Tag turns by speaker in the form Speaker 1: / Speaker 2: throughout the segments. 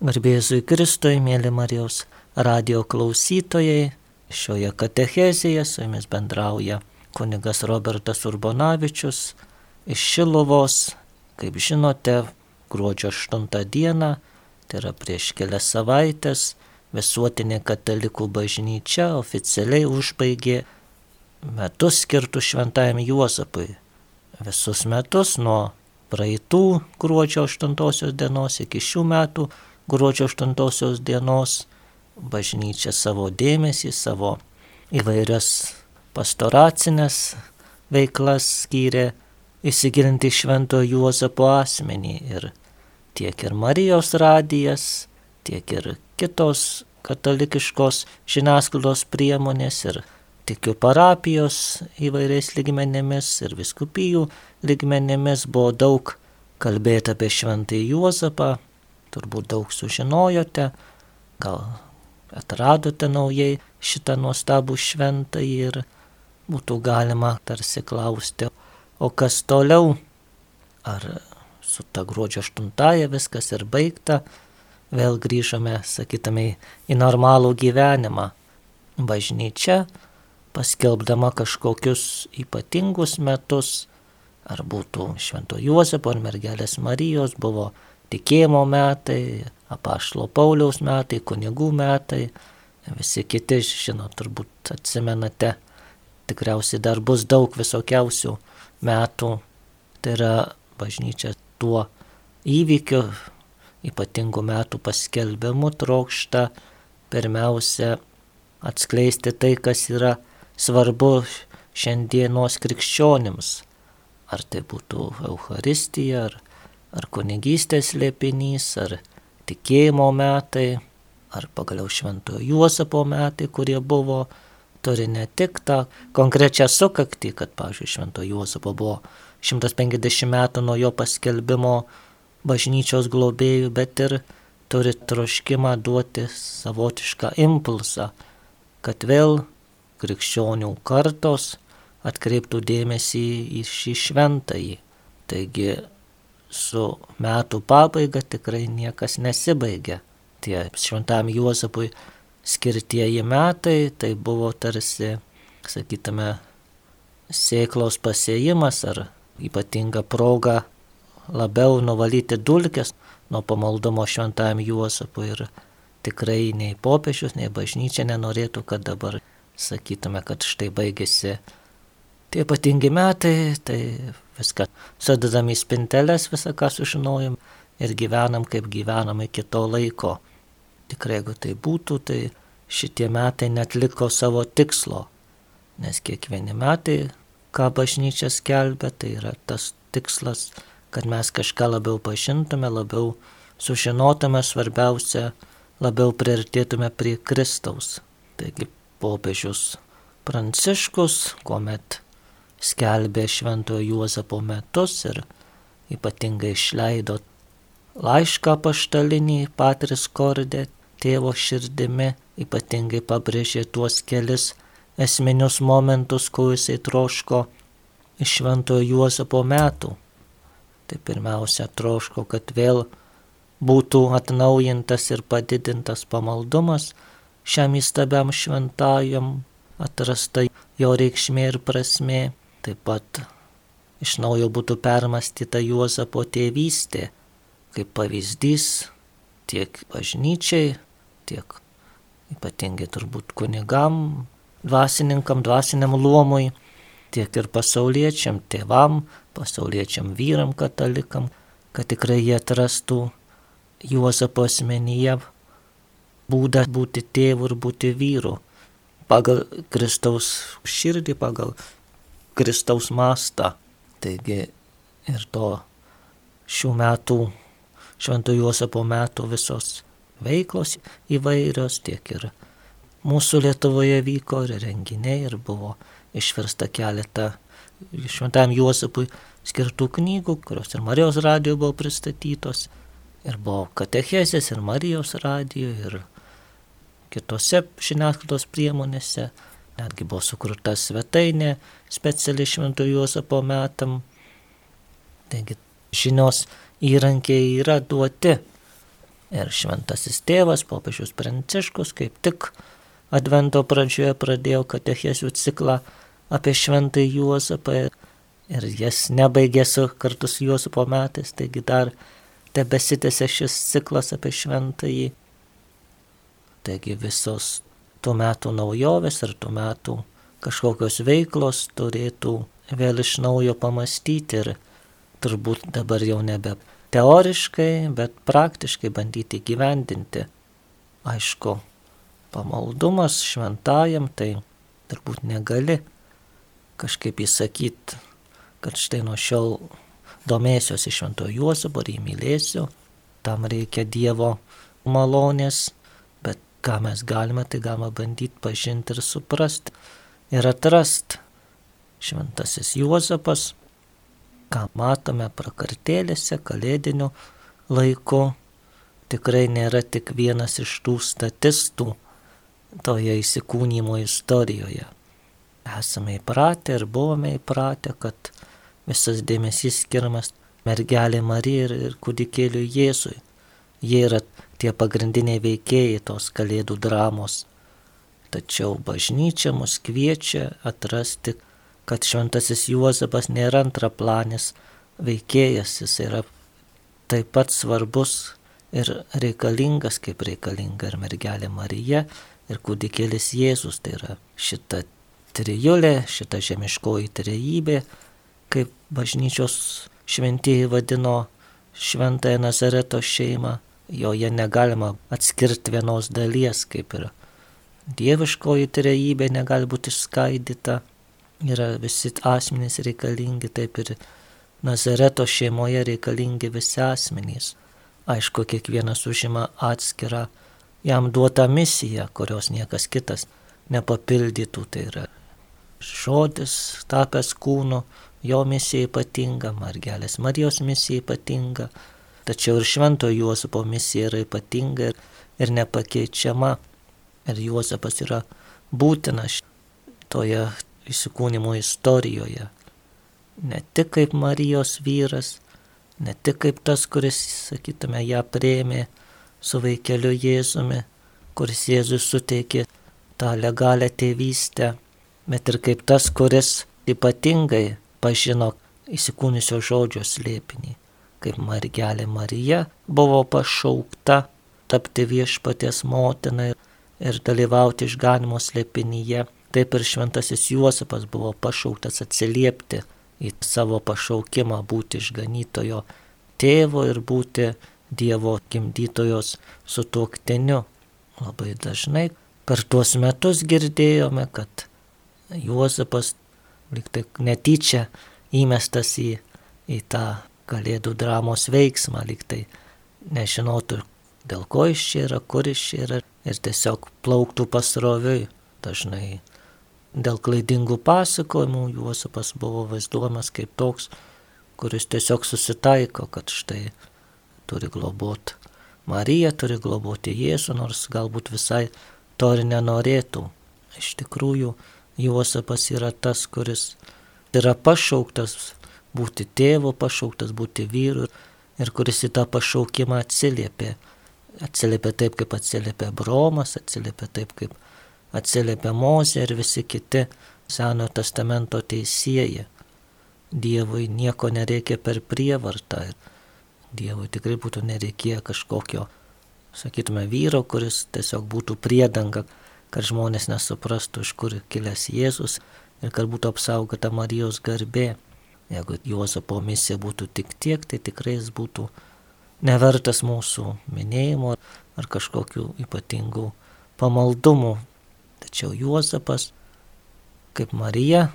Speaker 1: Garbėzui Kristui, mėly Marijos radio klausytojai, šioje katechezėje su jumis bendrauja kunigas Robertas Urbonavičius iš Šilovos. Kaip žinote, gruodžio 8 dieną, tai yra prieš kelias savaitės, visuotinė katalikų bažnyčia oficialiai užbaigė metus skirtus šventajam Juozapui. Visus metus nuo praeitų gruodžio 8 dienos iki šių metų gruodžio 8 dienos bažnyčia savo dėmesį, savo įvairias pastoracinės veiklas skyrė įsigilinti švento Juozapo asmenį. Ir tiek ir Marijos radijas, tiek ir kitos katalikiškos žiniasklaidos priemonės ir tikiu parapijos įvairiais ligmenėmis ir viskupijų ligmenėmis buvo daug kalbėta apie šventąjį Juozapą, turbūt daug sužinojote, gal atradote naujai šitą nuostabų šventą ir būtų galima tarsi klausti, o kas toliau, ar su ta gruodžio 8 viskas ir baigta, vėl grįžome, sakytumai, į normalų gyvenimą. Bažnyčia, paskelbdama kažkokius ypatingus metus, ar būtų Švento Juozapo ar mergelės Marijos, buvo tikėjimo metai, apaštalo Pauliaus metai, kunigų metai, visi kiti, žinot, turbūt atsimenate, tikriausiai dar bus daug visokiausių metų. Tai yra bažnyčia tuo įvykiu, ypatingų metų paskelbimu trokšta pirmiausia atskleisti tai, kas yra svarbu šiandienos krikščionims. Ar tai būtų Euharistija, ar ar kunigystės liepinys, ar tikėjimo metai, ar pagaliau šventojo Juozapo metai, kurie buvo, turi ne tik tą konkrečią sukaktį, kad, pavyzdžiui, šventojo Juozapo buvo 150 metų nuo jo paskelbimo bažnyčios globėjų, bet ir turi troškimą duoti savotišką impulsą, kad vėl krikščionių kartos atkreiptų dėmesį į šį šventąjį. Taigi su metų pabaiga tikrai niekas nesibaigia. Tie šventam Juozapui skirtieji metai tai buvo tarsi, sakytume, sėklos pasėjimas ar ypatinga proga labiau nuvalyti dulkes nuo pamaldumo šventam Juozapui ir tikrai nei popiežius, nei bažnyčia nenorėtų, kad dabar sakytume, kad štai baigėsi tie ypatingi metai, tai viską sudedam į spinteles, visą ką sužinojom ir gyvenam kaip gyvenam iki to laiko. Tikrai jeigu tai būtų, tai šitie metai netliko savo tikslo, nes kiekvieni metai, ką bažnyčia skelbia, tai yra tas tikslas, kad mes kažką labiau pažintume, labiau sužinotume svarbiausia, labiau priartėtume prie Kristaus. Taigi popiežius Pranciškus, kuomet skelbė Šventojo Juozapo metus ir ypatingai išleido laišką paštalinį Patris Kordė tėvo širdimi, ypatingai pabrėžė tuos kelis esminius momentus, ko jisai troško iš Šventojo Juozapo metų. Tai pirmiausia troško, kad vėl būtų atnaujintas ir padidintas pamaldumas šiam įstabiam šventajam, atrasta jo reikšmė ir prasme. Taip pat iš naujo būtų permastyta Juozapo tėvystė kaip pavyzdys tiek bažnyčiai, tiek ypatingai turbūt kunigam, dvasininkam, dvasiniam luomui, tiek ir pasauliečiam, tėvam, pasauliečiam vyram, katalikam, kad tikrai jie atrastų Juozapo asmenyje būdą būti tėvu ir būti vyru. Pagal Kristaus širdį, pagal Kristaus mastą. Taigi ir to šių metų, šventų Juozapo metų visos veiklos įvairios, tiek ir mūsų Lietuvoje vyko ir renginiai ir buvo išversta keletą šventam Juozapui skirtų knygų, kurios ir Marijos radijo buvo pristatytos, ir buvo katechezės ir Marijos radijo, ir kitose žiniasklaidos priemonėse netgi buvo sukurta svetainė speciali Švento Juozapo metam. Taigi žinios įrankiai yra duoti. Ir šventasis tėvas, popiežius Pranciškus, kaip tik Advento pradžioje pradėjo katechezių ciklą apie šventąjį Juozapą ir jas nebaigė su kartu su Juozapo metais, taigi dar tebesitėse šis ciklas apie šventąjį. Taigi visos tų metų naujovės ir tų metų kažkokios veiklos turėtų vėl iš naujo pamastyti ir turbūt dabar jau nebe teoriškai, bet praktiškai bandyti gyvendinti. Aišku, pamaldumas šventajam tai turbūt negali kažkaip įsakyti, kad štai nuo šiol domėsiuosi šventojo Juozapo ir įmylėsiu, tam reikia Dievo malonės, ką mes galime, tai galima bandyti pažinti ir suprasti ir atrasti. Šventasis Juozapas, ką matome prakartėlėse, kalėdiniu laiku, tikrai nėra tik vienas iš tų statistų toje įsikūnymo istorijoje. Esame įpratę ir buvome įpratę, kad visas dėmesys skiriamas mergelė Marija ir, ir kūdikėliui Jėzui. Jie yra tie pagrindiniai veikėjai tos kalėdų dramos. Tačiau bažnyčia mus kviečia atrasti, kad šventasis Juozapas nėra antraplanis veikėjas, jis yra taip pat svarbus ir reikalingas, kaip reikalinga ir mergelė Marija, ir kūdikėlis Jėzus. Tai yra šita trijulė, šita žemiškoji trejybė, kaip bažnyčios šventieji vadino šventąją Nazareto šeimą, joje negalima atskirti vienos dalies, kaip ir dieviškoji trejybė negali būti išskaidyta, yra visi asmenys reikalingi, taip ir Nazareto šeimoje reikalingi visi asmenys. Aišku, kiekvienas užima atskirą jam duotą misiją, kurios niekas kitas nepapildytų. Tai yra žodis tapęs kūnu, jo misija ypatinga, Margelės Marijos misija ypatinga, tačiau ir Švento Juozapo misija yra ypatinga ir, ir nepakeičiama. Ir Juozapas yra būtinas toje įsikūnymo istorijoje. Ne tik kaip Marijos vyras, ne tik kaip tas, kuris, sakytume, ją prieimė su vaikeliu Jėzumi, kuris Jėzus suteikė tą legalią tėvystę, bet ir kaip tas, kuris ypatingai pažino įsikūnusio žodžio slėpinį, kaip mergelė Marija buvo pašaukta tapti viešpaties motina ir dalyvauti išganimo slėpinyje. Taip ir šventasis Juozapas buvo pašauktas atsiliepti į savo pašaukimą būti išganytojo tėvo ir būti Dievo gimdytojos sutuoktiniu. Labai dažnai per tuos metus girdėjome, kad Juozapas liktai netyčia įmestas į, į tą kalėdų dramos veiksmą, liktai nežinotų, dėl ko iš čia yra, kur iš čia yra ir tiesiog plauktų pasroviui. Dažnai dėl klaidingų pasakojimų Juozapas buvo vaizduojamas kaip toks, kuris tiesiog susitaiko, kad štai turi globoti Mariją, turi globoti Jėzų, nors galbūt visai to ir nenorėtų. Iš tikrųjų, Juozapas yra tas, kuris yra pašauktas būti tėvu, pašauktas būti vyru ir kuris į tą pašaukimą atsiliepė atsiliepia taip, kaip atsiliepia Bromas, atsiliepia taip, kaip atsiliepia Mozė ir visi kiti Senojo testamento teisėjai. Dievui nieko nereikia per prievartą. Dievui tikrai būtų nereikėję kažkokio, sakytume, vyro, kuris tiesiog būtų priedanga, kad žmonės nesuprastų, iš kur kilęs Jėzus ir kad būtų apsaugota Marijos garbė. Jeigu Juozapo misija būtų tik tiek, tai tikrai jis būtų nevertas mūsų minėjimo ar kažkokių ypatingų pamaldumų. Tačiau Juozapas, kaip Marija,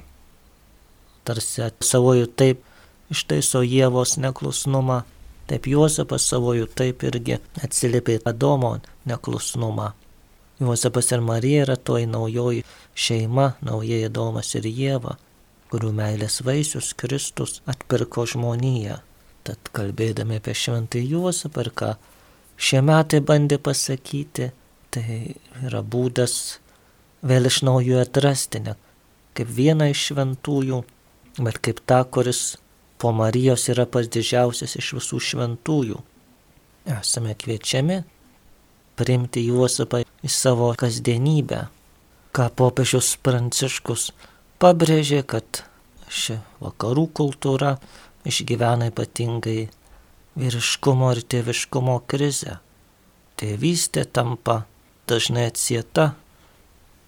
Speaker 1: tarsi savojų taip ištaiso Jėvos neklusnumą, taip Juozapas savojų taip irgi atsiliepė Adomo neklusnumą. Juozapas ir Marija yra toji naujoji šeima, naujai Adomas ir Jėva, kurių meilės vaisius Kristus atpirko žmoniją. Tad kalbėdami apie šventąjį Juozapą ir ką šie metai bandė pasakyti, tai yra būdas vėl iš naujo atrasti, ne kaip vieną iš šventųjų, bet kaip tą, kuris po Marijos yra pats didžiausias iš visų šventųjų. esame kviečiami priimti Juozapą į savo kasdienybę, ką popiežius Pranciškus pabrėžė, kad ši vakarų kultūra išgyvena ypatingai vyriškumo ir tėviškumo krizę. Tėvystė tampa dažnai atsieta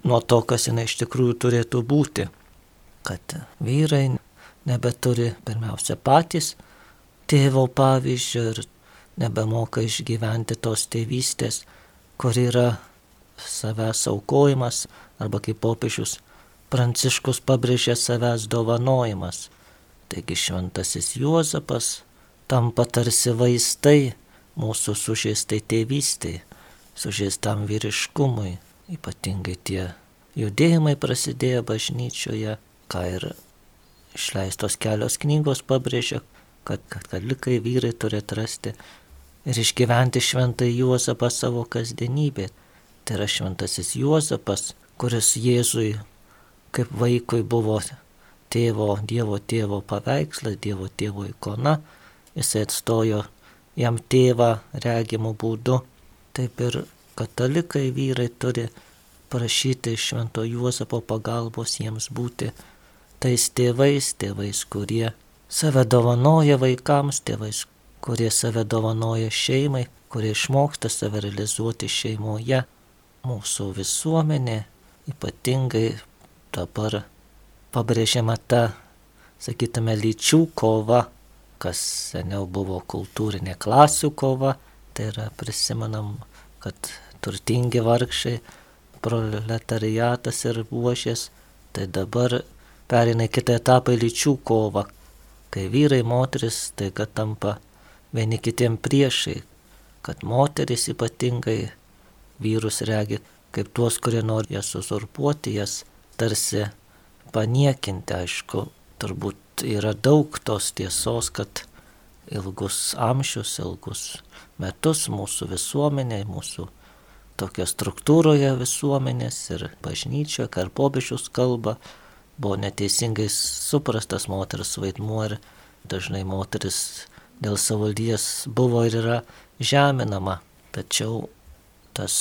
Speaker 1: nuo to, kas jinai iš tikrųjų turėtų būti. Kad vyrai nebeturi pirmiausia patys tėvo pavyzdžio ir nebemoka išgyventi tos tėvystės, kur yra savęs aukojimas arba kaip popiežius Pranciškus pabrėžė savęs dovanojimas. Taigi šventasis Juozapas tampa tarsi vaistai mūsų sužeistai tėvystai, sužeistam vyriškumui, ypatingai tie judėjimai prasidėjo bažnyčioje, ką ir išleistos kelios knygos pabrėžia, kad katalikai vyrai turi atrasti ir išgyventi šventai Juozapą savo kasdienybė. Tai yra šventasis Juozapas, kuris Jėzui kaip vaikui buvo tėvo, Dievo tėvo paveikslas, Dievo tėvo ikona, jisai atstojo jam tėvą regimų būdu. Taip ir katalikai vyrai turi prašyti švento Juozapo pagalbos jiems būti tais tėvais, tėvais, kurie save dovanoja vaikams, tėvais, kurie save dovanoja šeimai, kurie išmoksta save realizuoti šeimoje. Mūsų visuomenė ypatingai dabar pabrėžiama ta, sakytume, lyčių kova, kas seniau buvo kultūrinė klasių kova, tai yra prisimenam, kad turtingi vargšai, proletariatas ir buošės, tai dabar perina kitą etapą į lyčių kovą, kai vyrai, moteris taiga tampa vieni kitiem priešai, kad moteris ypatingai vyrus regi kaip tuos, kurie nori jas uzurpuoti, jas tarsi paniekinti, aišku, turbūt yra daug tos tiesos, kad ilgus amžius, ilgus metus mūsų visuomenė, mūsų tokia struktūroje visuomenės ir bažnyčioje, ką ir pobežius kalba, buvo neteisingai suprastas moters vaidmuo ir dažnai moteris dėl savo lyties buvo ir yra žeminama. Tačiau tas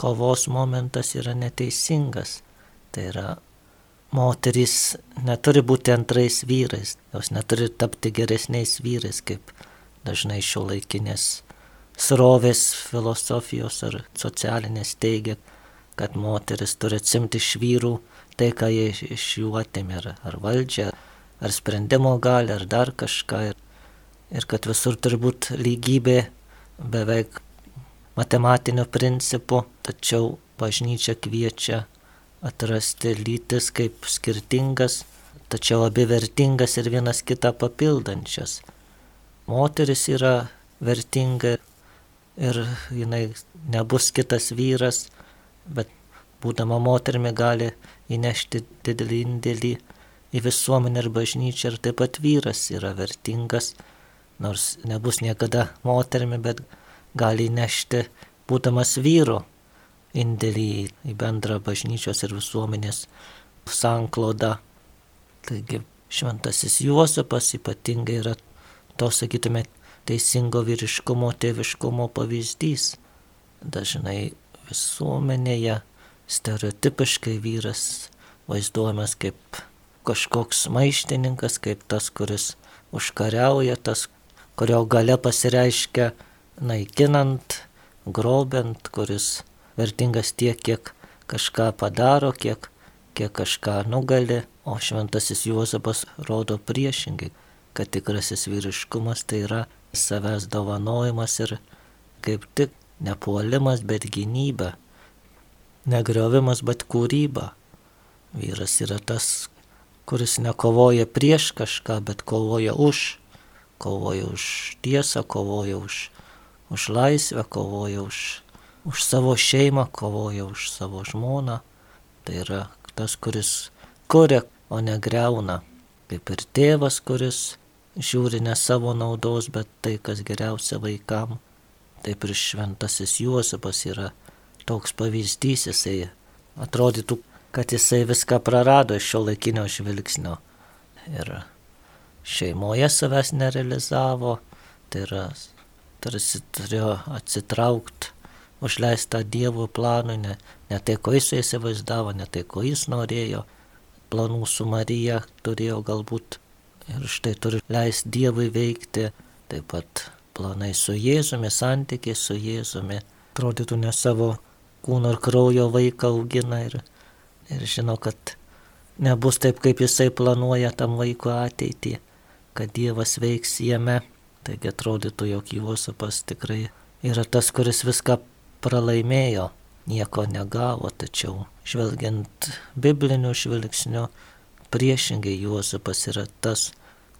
Speaker 1: kovos momentas yra neteisingas. Tai yra moterys neturi būti antrais vyrais, jos neturi tapti geresniais vyrais, kaip dažnai šio laikinės srovės filosofijos ar socialinės teigia, kad moteris turi atsimti iš vyrų tai, ką jie iš jų atėmė, ar, ar valdžią, ar sprendimo gali, ar dar kažką. Ir, ir kad visur turi būti lygybė beveik matematiniu principu, tačiau bažnyčia kviečia atrasti lytis kaip skirtingas, tačiau abi vertingas ir vienas kitą papildančias. Moteris yra vertinga ir jinai nebus kitas vyras, bet būdama moterimi gali įnešti didelį indėlį į visuomenę ir bažnyčią ir taip pat vyras yra vertingas, nors nebus niekada moterimi, bet gali įnešti, būdamas vyru, indėlį į bendrą bažnyčios ir visuomenės sanklodą. Taigi šventasis Juozapas ypatingai yra to, sakytume, teisingo vyriškumo, tėviškumo pavyzdys. Dažnai visuomenėje stereotipiškai vyras vaizduojamas kaip kažkoks maištininkas, kaip tas, kuris užkariauja, tas, kurio gale pasireiškia naikinant, grobent, kuris vertingas tiek, kiek kažką padaro, kiek, kiek kažką nugali, o šventasis Juozapas rodo priešingai, kad tikrasis vyriškumas tai yra savęs dovanojimas ir kaip tik nepuolimas, bet gynyba, negriovimas, bet kūryba. Vyras yra tas, kuris nekovoja prieš kažką, bet kovoja už. Kovoja už tiesą, kovoja už, už laisvę, kovoja už, už savo šeimą, kovoja už savo žmoną. Tai yra tas, kuris kuria, o ne greuna. Kaip ir tėvas, kuris žiūri ne savo naudos, bet tai, kas geriausia vaikam. Taip ir šventasis Juozapas yra toks pavyzdys, jisai atrodytų, kad jisai viską prarado iš šio laikinio žvilgsnio. Ir šeimoje savęs nerealizavo, tai yra tarsi turėjo atsitraukti, užleistą Dievo planui, ne, ne tai, ko jis įsivaizdavo, ne tai, ko jis norėjo. Planų su Marija turėjo galbūt ir štai turi leisti Dievui veikti, taip pat planai su Jėzumi, santykiai su Jėzumi. Atrodytų ne savo kūno ir kraujo vaiką augina ir, ir žino, kad nebus taip, kaip jisai planuoja tam vaiko ateitį, kad Dievas veiks jame. Taigi atrodytų, jog Juozapas tikrai yra tas, kuris viską pralaimėjo, nieko negavo, tačiau žvelgiant bibliniu žvilgsniu, priešingai Juozapas yra tas,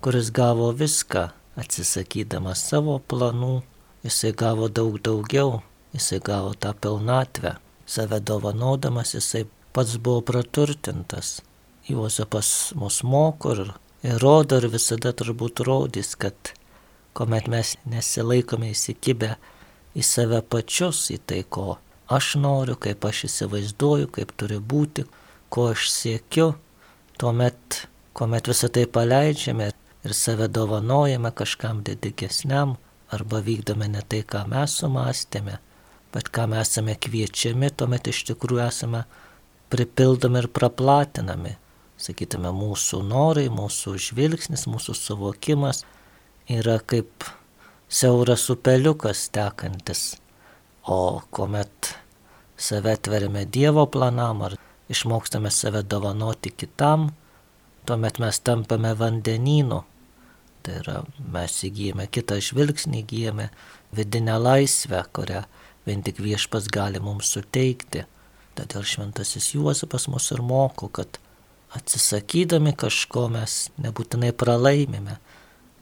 Speaker 1: kuris gavo viską, atsisakydamas savo planų, jisai gavo daug daugiau, jisai gavo tą pilnatvę, save dovanodamas jisai pats buvo praturtintas. Juozapas mus moko ir, ir rodo ir visada turbūt rodys, kad kuomet mes nesilaikome įsikibę į save pačius, į tai, ko aš noriu, kaip aš įsivaizduoju, kaip turi būti, ko aš siekiu, tuomet, kuomet visą tai paleidžiame ir save dovanojame kažkam didikesniam arba vykdome ne tai, ką mes sumastėme, bet ką mes esame kviečiami, tuomet iš tikrųjų esame pripildomi ir praplatinami. Sakytume, mūsų norai, mūsų žvilgsnis, mūsų suvokimas yra kaip siauras upeliukas tekantis, o kuomet save atveriame Dievo planam ar išmokstame save dovanoti kitam, tuomet mes tampame vandenynu, Tai yra, mes įgyjame kitą žvilgsnį, įgyjame vidinę laisvę, kurią vien tik viešpas gali mums suteikti. Todėl šventasis Juozapas mus ir moko, kad atsisakydami kažko mes nebūtinai pralaimime,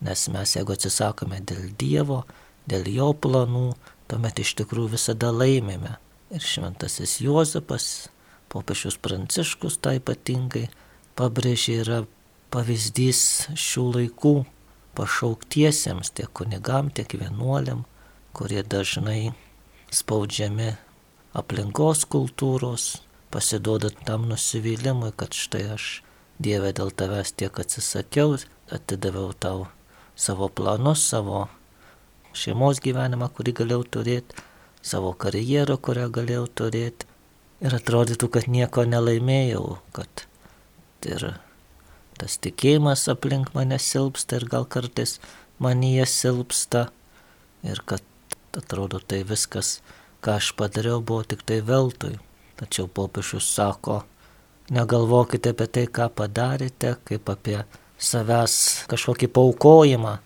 Speaker 1: nes mes jeigu atsisakome dėl Dievo, dėl Jo planų, tuomet iš tikrųjų visada laimime. Ir šventasis Juozapas, popiežius Pranciškus tai ypatingai pabrėžė yra pavyzdys šių laikų pašauktiesiems, tiek kunigam, tiek vienuoliam, kurie dažnai spaudžiami aplinkos kultūros, pasiduoda tam nusivylimui, kad štai aš Dieve dėl tavęs tiek atsisakiau, atidaviau tau savo planus, savo šeimos gyvenimą, kurį galėjau turėti, savo karjerą, kurią galėjau turėti. Ir atrodytų, kad nieko nelaimėjau, kad ir tas tikėjimas aplink mane silpsta ir gal kartais manyje silpsta ir kad atrodo tai viskas, ką aš padariau, buvo tik tai veltui. Tačiau popiežius sako, negalvokite apie tai, ką padarėte, kaip apie savęs kažkokį paukojimą,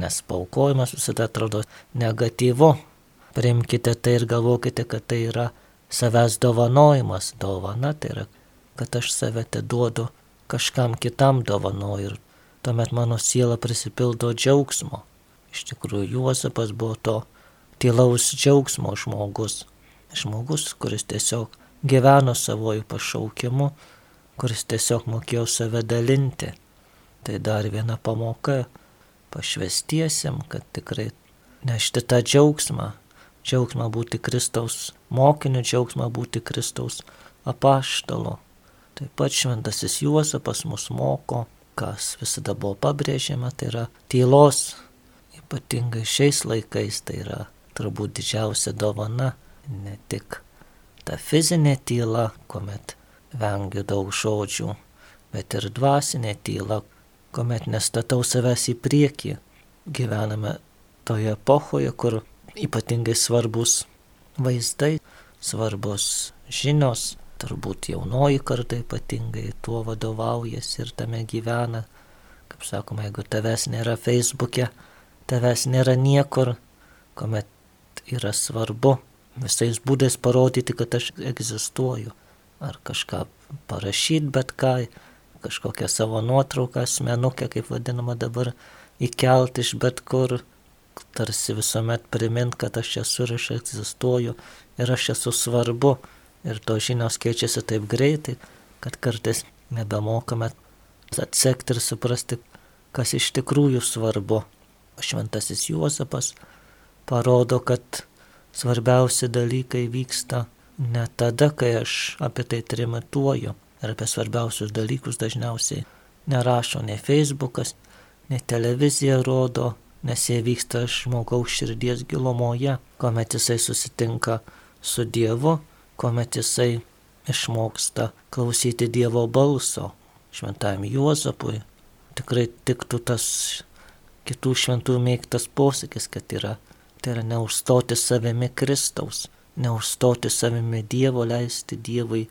Speaker 1: nes paukojimas visada atrodo negatyvu. Priimkite tai ir galvokite, kad tai yra savęs dovanojimas. Dovana tai yra, kad aš save te duodu kažkam kitam dovanoju ir tuomet mano siela prisipildo džiaugsmo. Iš tikrųjų, Juozapas buvo to tylaus džiaugsmo žmogus. Žmogus, kuris tiesiog gyveno savojų pašaukimu, kuris tiesiog mokėjo save dalinti. Tai dar viena pamoka. Pašvestiesiam, kad tikrai nešti tą džiaugsmą, džiaugsmą būti Kristaus mokiniu, džiaugsmą būti Kristaus apaštalo. Taip pat šventasis Juozapas mus moko, kas visada buvo pabrėžiama, tai yra tylos, ypatingai šiais laikais, tai yra turbūt didžiausia dovana, ne tik ta fizinė tyla, kuomet vengiu daug žodžių, bet ir dvasinė tyla, kuomet nestatau savęs į priekį. Gyvename toje epochoje, kur ypatingai svarbus vaizdai, svarbus žinios, turbūt jaunoji karta ypatingai tuo vadovaujasi ir tame gyvena. Kaip sakoma, jeigu tavęs nėra Facebook'e, tavęs nėra niekur, kuomet yra svarbu visais būdais parodyti, kad aš egzistuoju. Ar kažką parašyti, bet ką, kažkokią savo nuotrauką, asmenukę, kaip vadinama dabar, įkelti iš bet kur, tarsi visuomet primint, kad aš esu ir aš egzistuoju ir aš esu svarbu ir to žinios keičiasi taip greitai, kad kartais nebemokame atsekti ir suprasti, kas iš tikrųjų svarbu. Šventasis Juozapas parodo, kad svarbiausi dalykai vyksta ne tada, kai aš apie tai trimituoju ir apie svarbiausius dalykus dažniausiai nerašo nei Facebookas, nei televizija rodo, nes jie vyksta žmogaus širdies gilumoje, kuomet jisai susitinka su Dievu, kuomet jisai išmoksta klausyti Dievo balso. Šventajam Juozapui tikrai tiktų tas kitų šventų mėgtas posakis, kad yra, tai yra neužstoti savimi Kristaus, neužstoti savimi Dievo, leisti Dievui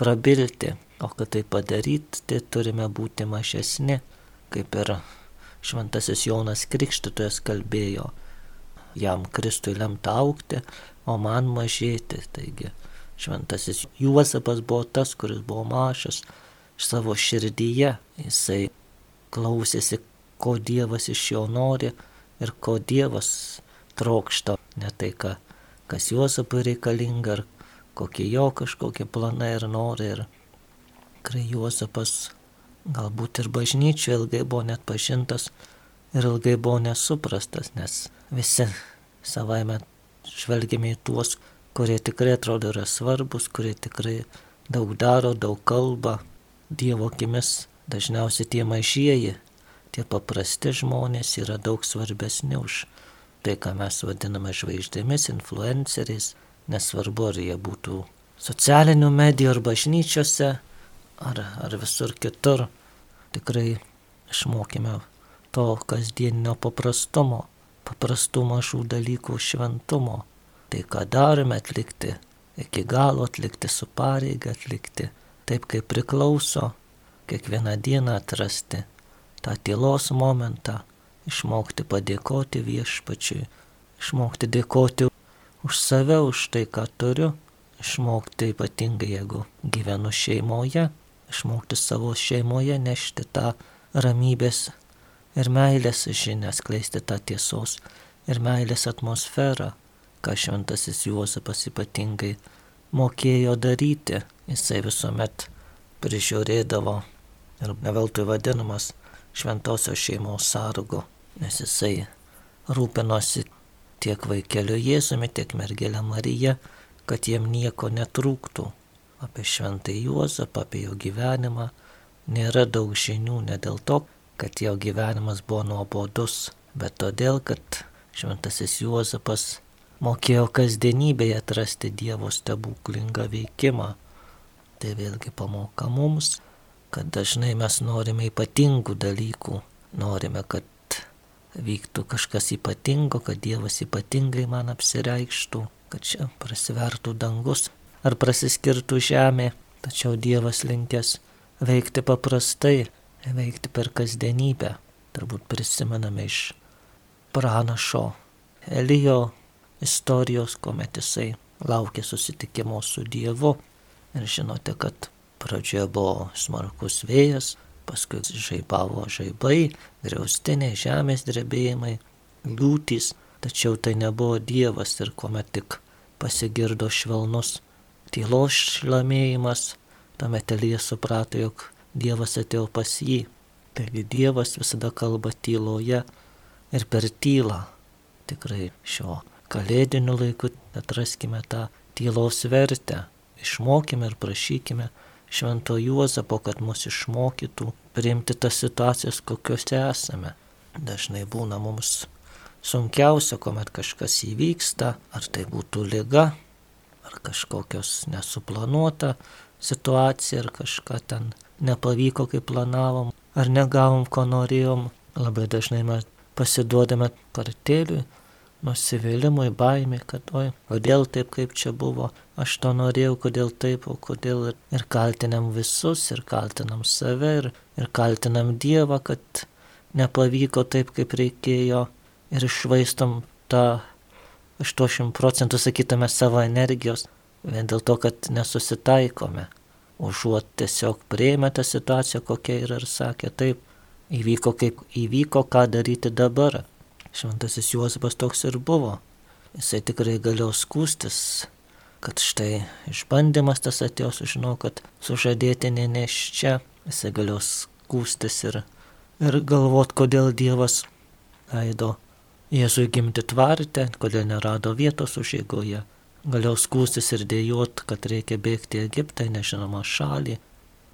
Speaker 1: prabilti, o kad tai padaryti, tai turime būti mažesni, kaip ir šventasis Jonas Krikštytojas kalbėjo, jam Kristui lemta aukti, o man mažėti. Taigi šventasis Juozapas buvo tas, kuris buvo mažas savo širdyje, jisai klausėsi, ko Dievas iš jo nori ir ko Dievas trokšta, ne tai, ką, kas Juozapui reikalinga, ar kokie jo kažkokie planai ir nori. Ir kai Juozapas galbūt ir bažnyčių ilgai buvo net pažintas ir ilgai buvo nesuprastas, nes visi savaime žvelgiame į tuos, kurie tikrai atrodo yra svarbus, kurie tikrai daug daro, daug kalba, Dievo akimis dažniausiai tie mažieji, tie paprasti žmonės yra daug svarbesni už tai, ką mes vadiname žvaigždėmis, influenceriais, nesvarbu, ar jie būtų socialinių medijų ar bažnyčiose, ar, ar visur kitur. Tikrai išmokime to kasdieninio paprastumo, paprastų mažų dalykų šventumo. Tai, ką darome atlikti, iki galo atlikti su pareiga atlikti, taip kaip priklauso, kiekvieną dieną atrasti tą tylos momentą, išmokti padėkoti viešpačiui, išmokti dėkoti už save, už tai, ką turiu, išmokti ypatingai, jeigu gyvenu šeimoje, išmokti savo šeimoje nešti tą ramybės ir meilės žinią, skleisti tą tiesos ir meilės atmosferą, ką šventasis Juozapas ypatingai mokėjo daryti. Jisai visuomet prižiūrėdavo ir neveltui vadinamas šventosios šeimos sargu, nes jisai rūpinosi tiek vaikeliu Jėzumi, tiek mergelė Marija, kad jiem nieko netrūktų. Apie šventą Juozapą, apie jo gyvenimą nėra daug žinių, ne dėl to, kad jo gyvenimas buvo nuobodus, bet todėl, kad šventasis Juozapas mokėjo kasdienybėje atrasti Dievo stebuklingą veikimą. Tai vėlgi pamoka mums, kad dažnai mes norime ypatingų dalykų, norime, kad vyktų kažkas ypatingo, kad Dievas ypatingai man apsireikštų, kad čia prasivertų dangus ar prasiskirtų žemė, tačiau Dievas linkęs veikti paprastai, veikti per kasdienybę. Turbūt prisimename iš pranašo Elijo istorijos, kuomet jisai laukė susitikimo su Dievu. Ir žinote, kad pradžioje buvo smarkus vėjas, paskui žaibavo žaibai, griaustiniai, žemės drebėjimai, liūtys, tačiau tai nebuvo Dievas ir kuomet tik pasigirdo švelnus tylos šlamėjimas, tuomet Elijas suprato, jog Dievas atėjo pas jį. Taigi Dievas visada kalba tyloje ir per tylą. Tikrai šio kalėdiniu laiku atraskime tą tylos vertę, išmokime ir prašykime švento Juozapo, kad mus išmokytų priimti tas situacijas, kokiuose esame. Dažnai būna mums sunkiausia, kuomet kažkas įvyksta, ar tai būtų lyga, ar kažkokios nesuplanuota situacija, ar kažką ten nepavyko, kaip planavom, ar negavom, ko norėjom. Labai dažnai mes pasiduodame kartėliui, nusivylimui, baimė, kad oi, kodėl taip, kaip čia buvo, aš to norėjau, kodėl taip, o kodėl ir, ir kaltinam visus, ir kaltinam save, ir, ir kaltinam Dievą, kad nepavyko taip, kaip reikėjo, ir išvaistom tą 80 procentų, sakytume, savo energijos, vien dėl to, kad nesusitaikome. Užuot tiesiog prieimė tą situaciją, kokia yra ir sakė, taip, įvyko kaip įvyko, ką daryti dabar. Šventasis Juozapas toks ir buvo. Jisai tikrai galėjo skūstis, kad štai išbandymas tas atėjo, sužinau, kad sužadėtinė neš čia. Jisai galėjo skūstis ir, ir galvot, kodėl Dievas leido Jėzui gimti tvarte, kodėl nerado vietos užėgoje. Galėjau skūstis ir dėjot, kad reikia bėgti į Egiptą, nežinomą šalį,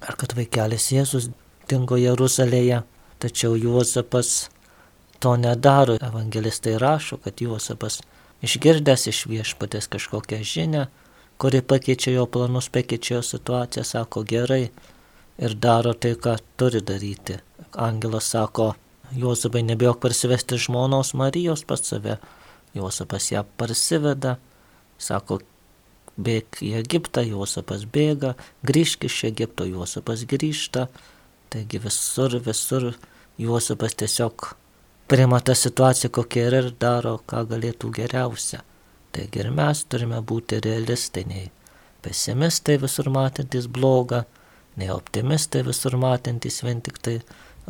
Speaker 1: ar kad vaikelis Jėzus dingo Jeruzalėje. Tačiau Juozapas to nedaro. Evangelistai rašo, kad Juozapas išgirdęs iš viešpatės kažkokią žinę, kuri pakeičia jo planus, pakeičia jo situaciją, sako gerai ir daro tai, ką turi daryti. Angelas sako, Juozapai nebijok parsivesti žmonos Marijos pas save. Juozapas ją parsiveda, sako, bėg į Egiptą, Juozapas bėga, grįžk iš Egipto, Juozapas grįžta. Taigi visur, visur Juozapas tiesiog priima tą situaciją, kokia yra ir daro, ką galėtų geriausia. Taigi ir mes turime būti realistai, nei pesimistai visur matantis blogą, nei optimistai visur matantis vien tik tai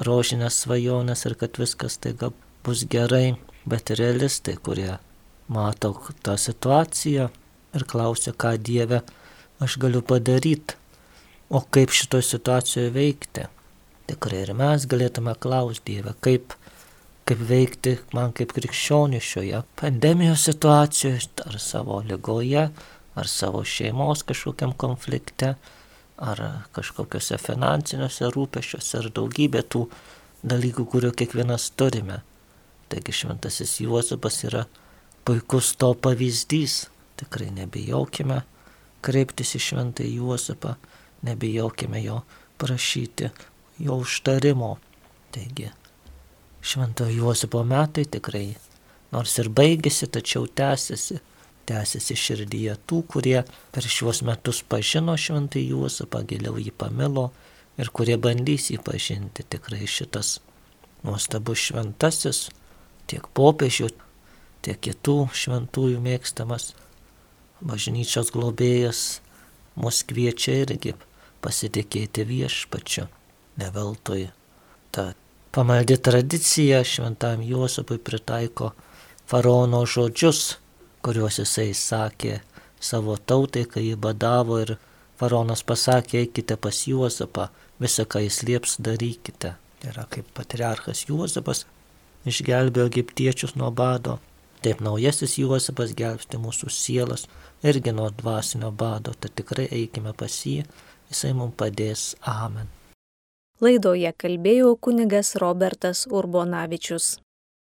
Speaker 1: rožinės svajonės ir kad viskas taiga bus gerai, bet realistai, kurie mato tą situaciją ir klausia, ką Dieve aš galiu padaryti, o kaip šitoje situacijoje veikti. Tikrai ir mes galėtume klausti Dievę, kaip kaip veikti man kaip krikščionių šioje pandemijos situacijoje, ar savo lygoje, ar savo šeimos kažkokiam konflikte, ar kažkokiuose finansiniuose rūpešiuose, ar daugybė tų dalykų, kurių kiekvienas turime. Taigi šventasis Juozapas yra puikus to pavyzdys. Tikrai nebijokime kreiptis į šventąjį Juozapą, nebijokime jo prašyti, jo užtarimo. Taigi Šventojo Juozapo metai tikrai, nors ir baigėsi, tačiau tęsiasi, tęsiasi širdyje tų, kurie per šiuos metus pažino Šventąjį Juozapą, giliau jį pamilo ir kurie bandys jį pažinti. Tikrai šitas nuostabus šventasis, tiek popiežių, tiek kitų šventųjų mėgstamas bažnyčios globėjas mus kviečia irgi pasitikėti viešpačiu, ne veltui. Ta Pamaldi tradicija šventam Juozapui pritaiko faraono žodžius, kuriuos jisai sakė savo tautai, kai jį badavo ir faraonas pasakė, eikite pas Juozapą, visą, ką jis lieps, darykite. Tai yra kaip patriarchas Juozapas išgelbėjo egiptiečius nuo bado. Taip naujasis Juozapas gelbsti mūsų sielas irgi nuo dvasinio bado, tad tikrai eikime pas jį, jisai mums padės. Amen.
Speaker 2: Laidoje kalbėjo kunigas Robertas Urbonavičius.